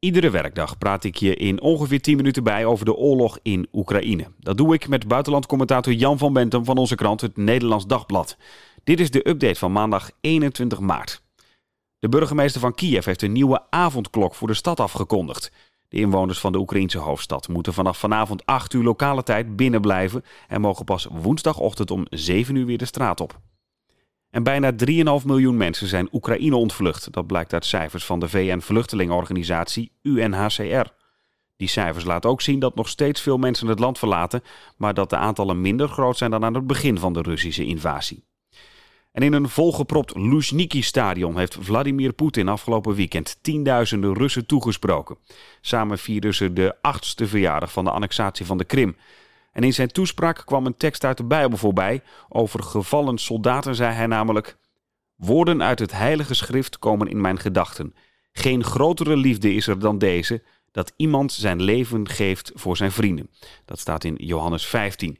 Iedere werkdag praat ik je in ongeveer 10 minuten bij over de oorlog in Oekraïne. Dat doe ik met buitenlandcommentator Jan van Bentum van onze krant Het Nederlands Dagblad. Dit is de update van maandag 21 maart. De burgemeester van Kiev heeft een nieuwe avondklok voor de stad afgekondigd. De inwoners van de Oekraïnse hoofdstad moeten vanaf vanavond 8 uur lokale tijd binnenblijven en mogen pas woensdagochtend om 7 uur weer de straat op. En bijna 3,5 miljoen mensen zijn Oekraïne ontvlucht. Dat blijkt uit cijfers van de VN-vluchtelingenorganisatie UNHCR. Die cijfers laten ook zien dat nog steeds veel mensen het land verlaten, maar dat de aantallen minder groot zijn dan aan het begin van de Russische invasie. En in een volgepropt Luzhniki-stadion heeft Vladimir Poetin afgelopen weekend tienduizenden Russen toegesproken. Samen vierden ze de achtste verjaardag van de annexatie van de Krim. En in zijn toespraak kwam een tekst uit de Bijbel voorbij. Over gevallen soldaten zei hij namelijk: Woorden uit het Heilige Schrift komen in mijn gedachten. Geen grotere liefde is er dan deze, dat iemand zijn leven geeft voor zijn vrienden. Dat staat in Johannes 15.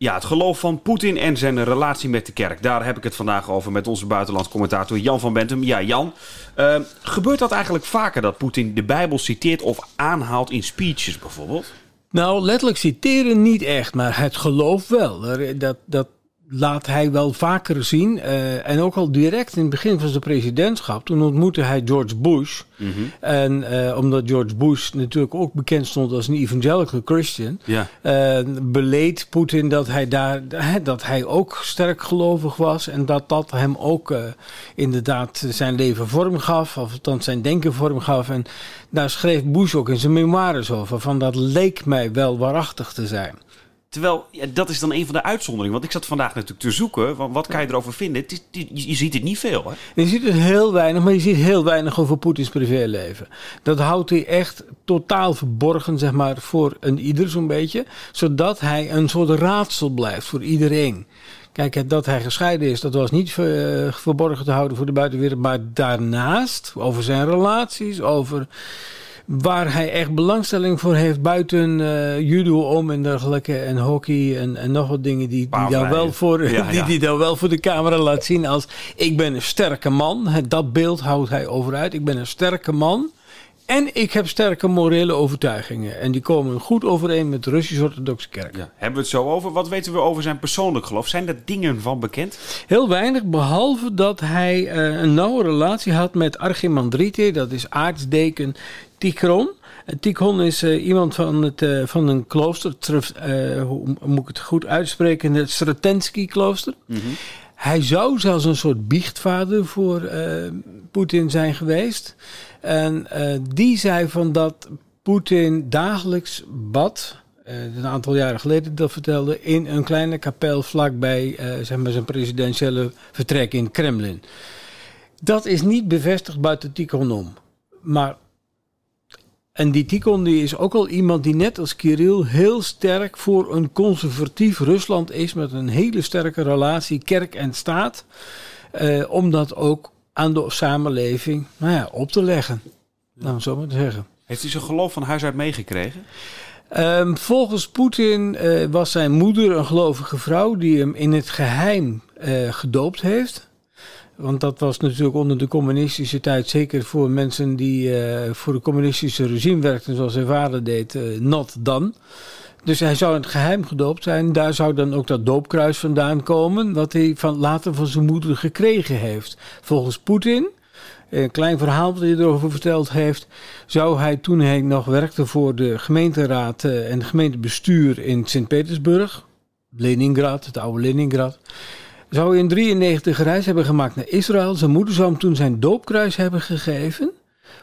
Ja, het geloof van Poetin en zijn relatie met de kerk. Daar heb ik het vandaag over met onze buitenlands commentator Jan van Bentum. Ja, Jan, uh, gebeurt dat eigenlijk vaker dat Poetin de Bijbel citeert of aanhaalt in speeches bijvoorbeeld? Nou, letterlijk citeren niet echt, maar het geloof wel. Dat, dat, laat hij wel vaker zien. Uh, en ook al direct in het begin van zijn presidentschap. Toen ontmoette hij George Bush. Mm -hmm. En uh, omdat George Bush natuurlijk ook bekend stond als een evangelical Christian. Ja. Uh, beleed Poetin dat hij, daar, dat hij ook sterk gelovig was. En dat dat hem ook inderdaad zijn leven vorm gaf. Of althans zijn denken vorm gaf. En daar schreef Bush ook in zijn memoires over. Van dat leek mij wel waarachtig te zijn. Terwijl, ja, dat is dan een van de uitzonderingen. Want ik zat vandaag natuurlijk te zoeken. Van wat kan je erover vinden? Het is, je ziet het niet veel, hè? Je ziet het heel weinig, maar je ziet heel weinig over Poetins privéleven. Dat houdt hij echt totaal verborgen, zeg maar, voor een ieder zo'n beetje. Zodat hij een soort raadsel blijft voor iedereen. Kijk, dat hij gescheiden is, dat was niet ver, verborgen te houden voor de buitenwereld. Maar daarnaast, over zijn relaties, over waar hij echt belangstelling voor heeft buiten uh, judo om en dergelijke en hockey en, en nog wat dingen die, die dan wel voor ja, die, die dan wel voor de camera laat zien als ik ben een sterke man. Dat beeld houdt hij overuit. Ik ben een sterke man. En ik heb sterke morele overtuigingen. En die komen goed overeen met de Russisch-Orthodoxe Kerk. Ja. Hebben we het zo over? Wat weten we over zijn persoonlijk geloof? Zijn er dingen van bekend? Heel weinig, behalve dat hij uh, een nauwe relatie had met Archimandrite. Dat is aartsdeken Tichon. Tichon is uh, iemand van, het, uh, van een klooster. hoe moet ik het goed uitspreken? Het Stratensky klooster. Mm -hmm. Hij zou zelfs een soort biechtvader voor Poetin zijn geweest. En uh, die zei van dat Poetin dagelijks bad, uh, een aantal jaren geleden dat vertelde, in een kleine kapel vlakbij zeg maar zijn presidentiële vertrek in Kremlin. Dat is niet bevestigd buiten Tikhon om. Maar en die Tikhon die is ook al iemand die net als Kirill heel sterk voor een conservatief Rusland is met een hele sterke relatie kerk en staat. Uh, om dat ook aan de samenleving nou ja, op te leggen. Ja. Nou, zo maar te zeggen. Heeft hij zijn geloof van huis uit meegekregen? Um, volgens Poetin uh, was zijn moeder een gelovige vrouw die hem in het geheim uh, gedoopt heeft. Want dat was natuurlijk onder de communistische tijd, zeker voor mensen die uh, voor de communistische regime werkten, zoals zijn vader deed, not done. Dus hij zou in het geheim gedoopt zijn. Daar zou dan ook dat doopkruis vandaan komen, wat hij van, later van zijn moeder gekregen heeft. Volgens Poetin, een klein verhaal dat hij erover verteld heeft, zou hij toen hij nog werkte voor de gemeenteraad en gemeentebestuur in Sint-Petersburg, Leningrad, het oude Leningrad, zou in 93 reis hebben gemaakt naar Israël. Zijn moeder zou hem toen zijn doopkruis hebben gegeven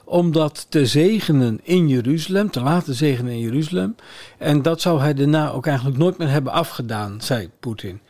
om dat te zegenen in Jeruzalem, te laten zegenen in Jeruzalem. En dat zou hij daarna ook eigenlijk nooit meer hebben afgedaan, zei Poetin.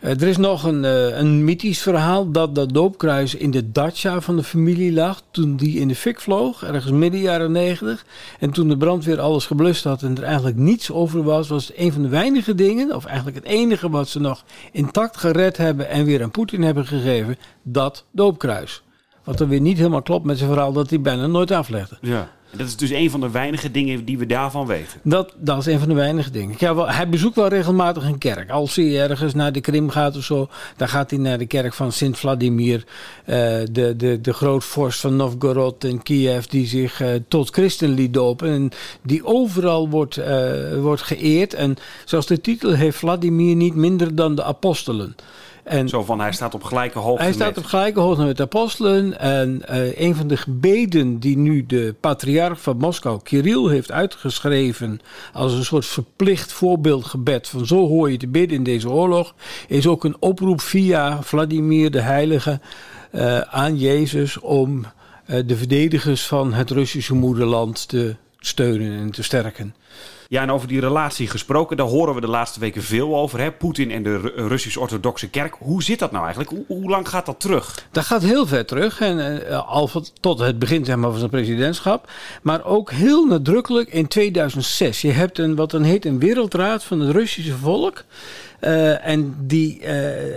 Uh, er is nog een, uh, een mythisch verhaal dat dat doopkruis in de dacha van de familie lag toen die in de fik vloog, ergens midden jaren negentig. En toen de brandweer alles geblust had en er eigenlijk niets over was, was het een van de weinige dingen, of eigenlijk het enige wat ze nog intact gered hebben en weer aan Poetin hebben gegeven, dat doopkruis. Wat er weer niet helemaal klopt met zijn verhaal dat hij bijna nooit aflegde. Ja. Dat is dus een van de weinige dingen die we daarvan weten. Dat, dat is een van de weinige dingen. Hij bezoekt wel regelmatig een kerk. Als hij ergens naar de Krim gaat of zo, dan gaat hij naar de kerk van Sint Vladimir, uh, de, de, de grootvorst van Novgorod en Kiev, die zich uh, tot christen liet dopen. En die overal wordt, uh, wordt geëerd. En zoals de titel heeft Vladimir niet minder dan de apostelen. En Zo van, hij staat op gelijke hoogte Hij staat op gelijke hoogte met de apostelen. En uh, een van de gebeden die nu de patriarch van Moskou, Kirill, heeft uitgeschreven... als een soort verplicht voorbeeldgebed van zo hoor je te bidden in deze oorlog... is ook een oproep via Vladimir de Heilige uh, aan Jezus... om uh, de verdedigers van het Russische moederland te steunen en te sterken. Ja, en over die relatie gesproken, daar horen we de laatste weken veel over. Poetin en de Russisch-Orthodoxe kerk. Hoe zit dat nou eigenlijk? Hoe, hoe, lang gaat dat terug? Dat gaat heel ver terug. En, uh, al tot het begin zeg maar, van zijn presidentschap. Maar ook heel nadrukkelijk in 2006. Je hebt een, wat dan heet een wereldraad van het Russische volk. Uh, en die, uh,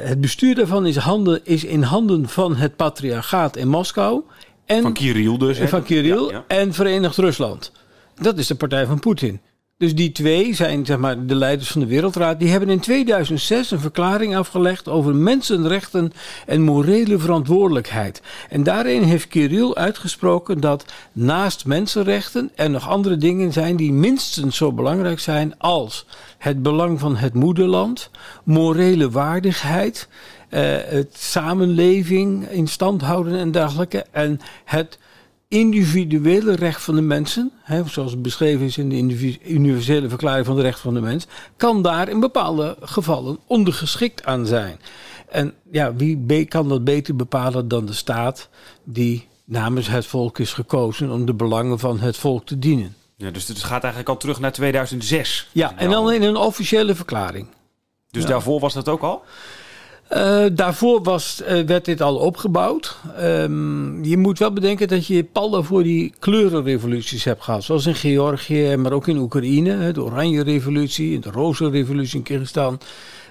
het bestuur daarvan is, handen, is in handen van het patriarchaat in Moskou. En, van Kirill dus. Hè? Van Kirill ja, ja. en Verenigd Rusland. Dat is de partij van Poetin. Dus die twee zijn zeg maar, de leiders van de Wereldraad. Die hebben in 2006 een verklaring afgelegd over mensenrechten en morele verantwoordelijkheid. En daarin heeft Kirill uitgesproken dat naast mensenrechten er nog andere dingen zijn die minstens zo belangrijk zijn als het belang van het moederland, morele waardigheid, uh, het samenleving in stand houden en dergelijke. En het individuele recht van de mensen, hè, zoals beschreven is in de universele verklaring van de rechten van de mens, kan daar in bepaalde gevallen ondergeschikt aan zijn. En ja, wie kan dat beter bepalen dan de staat die namens het volk is gekozen om de belangen van het volk te dienen? Ja, dus het gaat eigenlijk al terug naar 2006. Ja, en dan in een officiële verklaring. Dus ja. daarvoor was dat ook al? Uh, daarvoor was, uh, werd dit al opgebouwd. Um, je moet wel bedenken dat je pal voor die kleurenrevoluties hebt gehad. Zoals in Georgië, maar ook in Oekraïne. De Oranje Revolutie, de Roze Revolutie in Kyrgyzstan.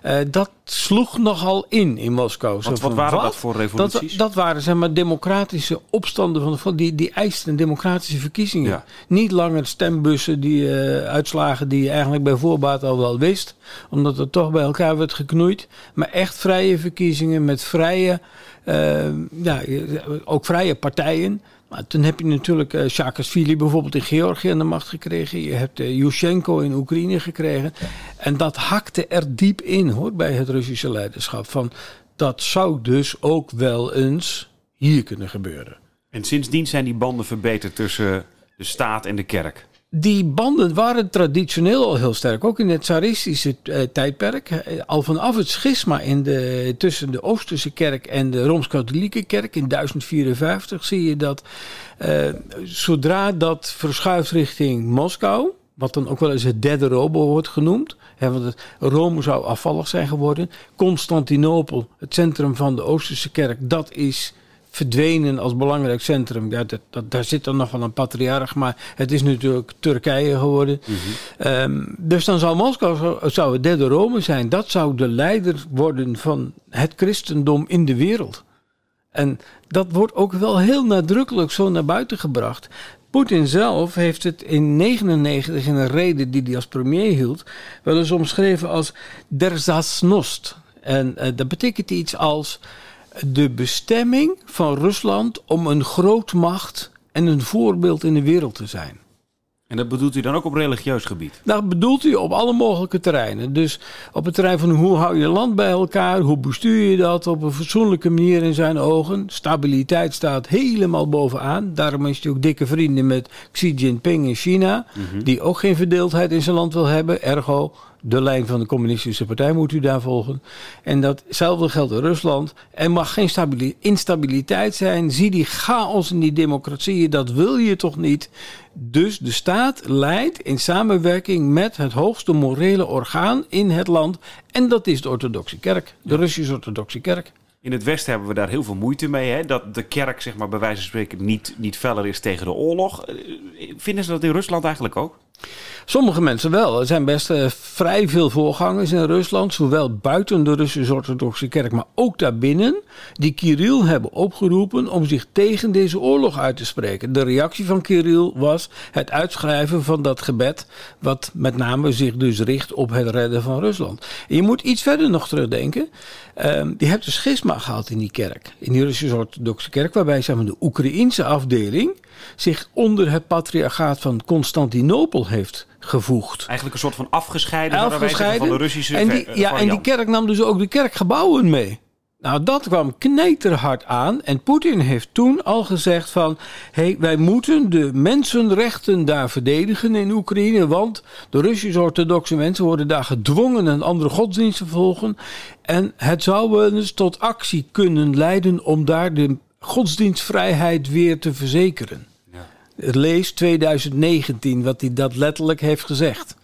Uh, dat sloeg nogal in in Moskou. Wat, wat waren wat? dat voor revoluties? Dat, dat, waren zeg maar democratische opstanden van, van die, die eisten democratische verkiezingen. Ja. Niet langer stembussen, die uh, uitslagen die je eigenlijk bij voorbaat al wel wist, omdat het toch bij elkaar werd geknoeid. Maar echt vrije verkiezingen met vrije, uh, ja, ook vrije partijen. Maar toen heb je natuurlijk uh, Saakashvili bijvoorbeeld in Georgië aan de macht gekregen. Je hebt uh, Yushchenko in Oekraïne gekregen. En dat hakte er diep in hoor, bij het Russische leiderschap. Van, dat zou dus ook wel eens hier kunnen gebeuren. En sindsdien zijn die banden verbeterd tussen de staat en de kerk? Die banden waren traditioneel al heel sterk, ook in het tsaristische uh, tijdperk. Al vanaf het schisma in de, tussen de Oosterse kerk en de Rooms-Katholieke kerk in 1054 zie je dat uh, zodra dat verschuift richting Moskou, wat dan ook wel eens het derde Rome wordt genoemd, want Rome zou afvallig zijn geworden. Constantinopel, het centrum van de Oosterse kerk, dat is verdwenen als belangrijk centrum. Ja, dat, dat, daar zit dan nog wel een patriarch, maar het is natuurlijk Turkije geworden. Mm -hmm. um, dus dan zou Moskou zou het derde Rome zijn. Dat zou de leider worden van het christendom in de wereld. En dat wordt ook wel heel nadrukkelijk zo naar buiten gebracht. Poetin zelf heeft het in 1999 in een reden die hij als premier hield, wel eens omschreven als der Zasnost. En uh, dat betekent iets als de bestemming van Rusland om een grootmacht en een voorbeeld in de wereld te zijn. En dat bedoelt u dan ook op religieus gebied? Dat bedoelt u op alle mogelijke terreinen. Dus op het terrein van hoe hou je land bij elkaar, hoe bestuur je dat op een fatsoenlijke manier in zijn ogen. Stabiliteit staat helemaal bovenaan. Daarom is hij ook dikke vrienden met Xi Jinping in China, mm -hmm. die ook geen verdeeldheid in zijn land wil hebben. Ergo, de lijn van de communistische partij moet u daar volgen. En datzelfde geldt in Rusland. Er mag geen instabiliteit zijn. Zie die chaos in die democratieën, dat wil je toch niet? Dus de staat leidt in samenwerking met het hoogste morele orgaan in het land. En dat is de orthodoxe kerk, de Russisch-orthodoxe kerk. In het Westen hebben we daar heel veel moeite mee. Hè? Dat de kerk, zeg maar, bij wijze van spreken niet, niet feller is tegen de oorlog. Vinden ze dat in Rusland eigenlijk ook? Sommige mensen wel. Er zijn best uh, vrij veel voorgangers in Rusland, zowel buiten de Russische orthodoxe kerk, maar ook daarbinnen, die Kirill hebben opgeroepen om zich tegen deze oorlog uit te spreken. De reactie van Kirill was het uitschrijven van dat gebed, wat met name zich dus richt op het redden van Rusland. Je moet iets verder nog terugdenken. Um, je hebt een schisma gehad in die kerk, in die Russische orthodoxe kerk, waarbij zeg maar, de Oekraïense afdeling zich onder het patriarchaat van Constantinopel heeft gevoegd. Eigenlijk een soort van afgescheiden, afgescheiden van de Russische en die, Ja, en die kerk nam dus ook de kerkgebouwen mee. Nou, dat kwam kneterhard aan. En Poetin heeft toen al gezegd van... Hey, wij moeten de mensenrechten daar verdedigen in Oekraïne... want de Russisch-orthodoxe mensen worden daar gedwongen... een andere godsdienst te volgen. En het zou wel eens tot actie kunnen leiden... om daar de godsdienstvrijheid weer te verzekeren. Lees 2019, wat hij dat letterlijk heeft gezegd.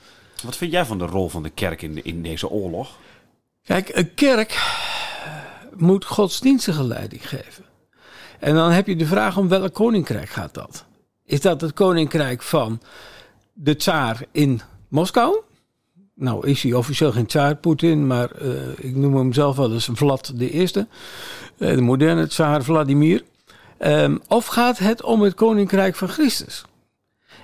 Wat vind jij van de rol van de kerk in, in deze oorlog? Kijk, een kerk moet godsdienstige leiding geven. En dan heb je de vraag om welk koninkrijk gaat dat? Is dat het koninkrijk van de tsaar in Moskou? Nou is hij officieel geen tsaar Poetin, maar uh, ik noem hem zelf wel eens Vlad de Eerste. Uh, de moderne tsaar Vladimir. Um, of gaat het om het koninkrijk van Christus?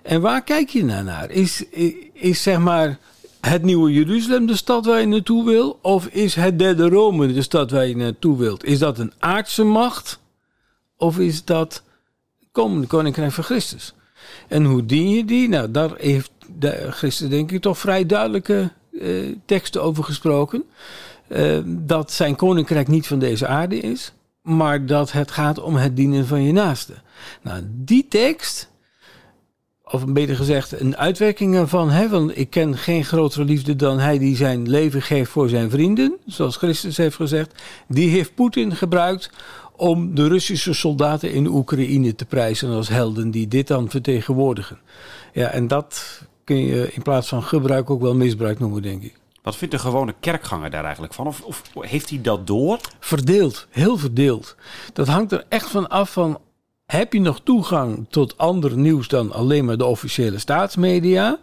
En waar kijk je nou naar? Is, is, zeg maar het nieuwe Jeruzalem de stad waar je naartoe wil? Of is het derde Rome de stad waar je naartoe wilt? Is dat een aardse macht? Of is dat komende koninkrijk van Christus? En hoe dien je die? Nou, daar heeft de Christus denk ik toch vrij duidelijke uh, teksten over gesproken. Uh, dat zijn koninkrijk niet van deze aarde is, maar dat het gaat om het dienen van je naaste. Nou, die tekst of beter gezegd, een uitwerking ervan. Ik ken geen grotere liefde dan hij die zijn leven geeft voor zijn vrienden. Zoals Christus heeft gezegd. Die heeft Poetin gebruikt om de Russische soldaten in Oekraïne te prijzen als helden die dit dan vertegenwoordigen. Ja, en dat kun je in plaats van gebruik ook wel misbruik noemen, denk ik. Wat vindt de gewone kerkganger daar eigenlijk van? Of, heeft hij dat door? Verdeeld, heel verdeeld. Dat hangt er echt van af van heb je nog toegang tot ander nieuws dan alleen maar de officiële staatsmedia?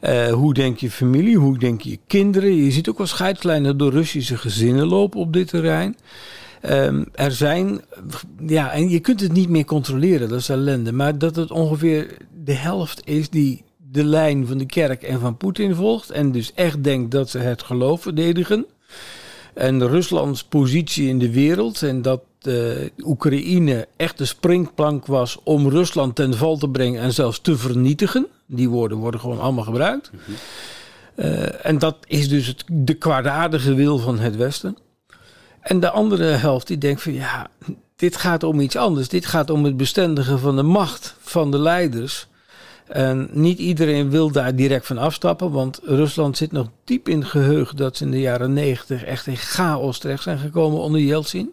Uh, hoe denk je familie? Hoe denk je kinderen? Je ziet ook wel scheidslijnen door Russische gezinnen lopen op dit terrein. Um, er zijn, ja, en je kunt het niet meer controleren, dat is ellende. Maar dat het ongeveer de helft is die de lijn van de kerk en van Poetin volgt. En dus echt denkt dat ze het geloof verdedigen. En Ruslands positie in de wereld en dat de Oekraïne echt de springplank was om Rusland ten val te brengen en zelfs te vernietigen. Die woorden worden gewoon allemaal gebruikt. uh, en dat is dus het, de kwaadaardige wil van het Westen. En de andere helft die denkt van ja, dit gaat om iets anders. Dit gaat om het bestendigen van de macht van de leiders. En niet iedereen wil daar direct van afstappen, want Rusland zit nog diep in het geheugen dat ze in de jaren negentig echt in chaos terecht zijn gekomen onder Yeltsin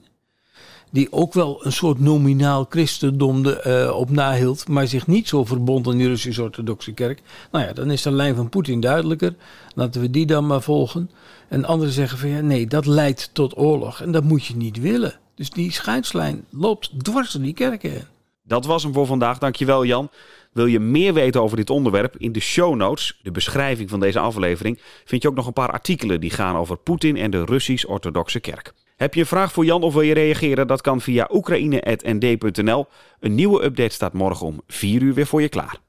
die ook wel een soort nominaal christendom uh, op nahield, maar zich niet zo verbond aan de Russische orthodoxe kerk. Nou ja, dan is de lijn van Poetin duidelijker. Laten we die dan maar volgen. En anderen zeggen van ja, nee, dat leidt tot oorlog en dat moet je niet willen. Dus die scheidslijn loopt dwars door die kerken heen. Dat was hem voor vandaag. Dankjewel Jan. Wil je meer weten over dit onderwerp? In de show notes, de beschrijving van deze aflevering, vind je ook nog een paar artikelen die gaan over Poetin en de Russisch-Orthodoxe Kerk. Heb je een vraag voor Jan of wil je reageren? Dat kan via oekraïne.nd.nl. Een nieuwe update staat morgen om 4 uur weer voor je klaar.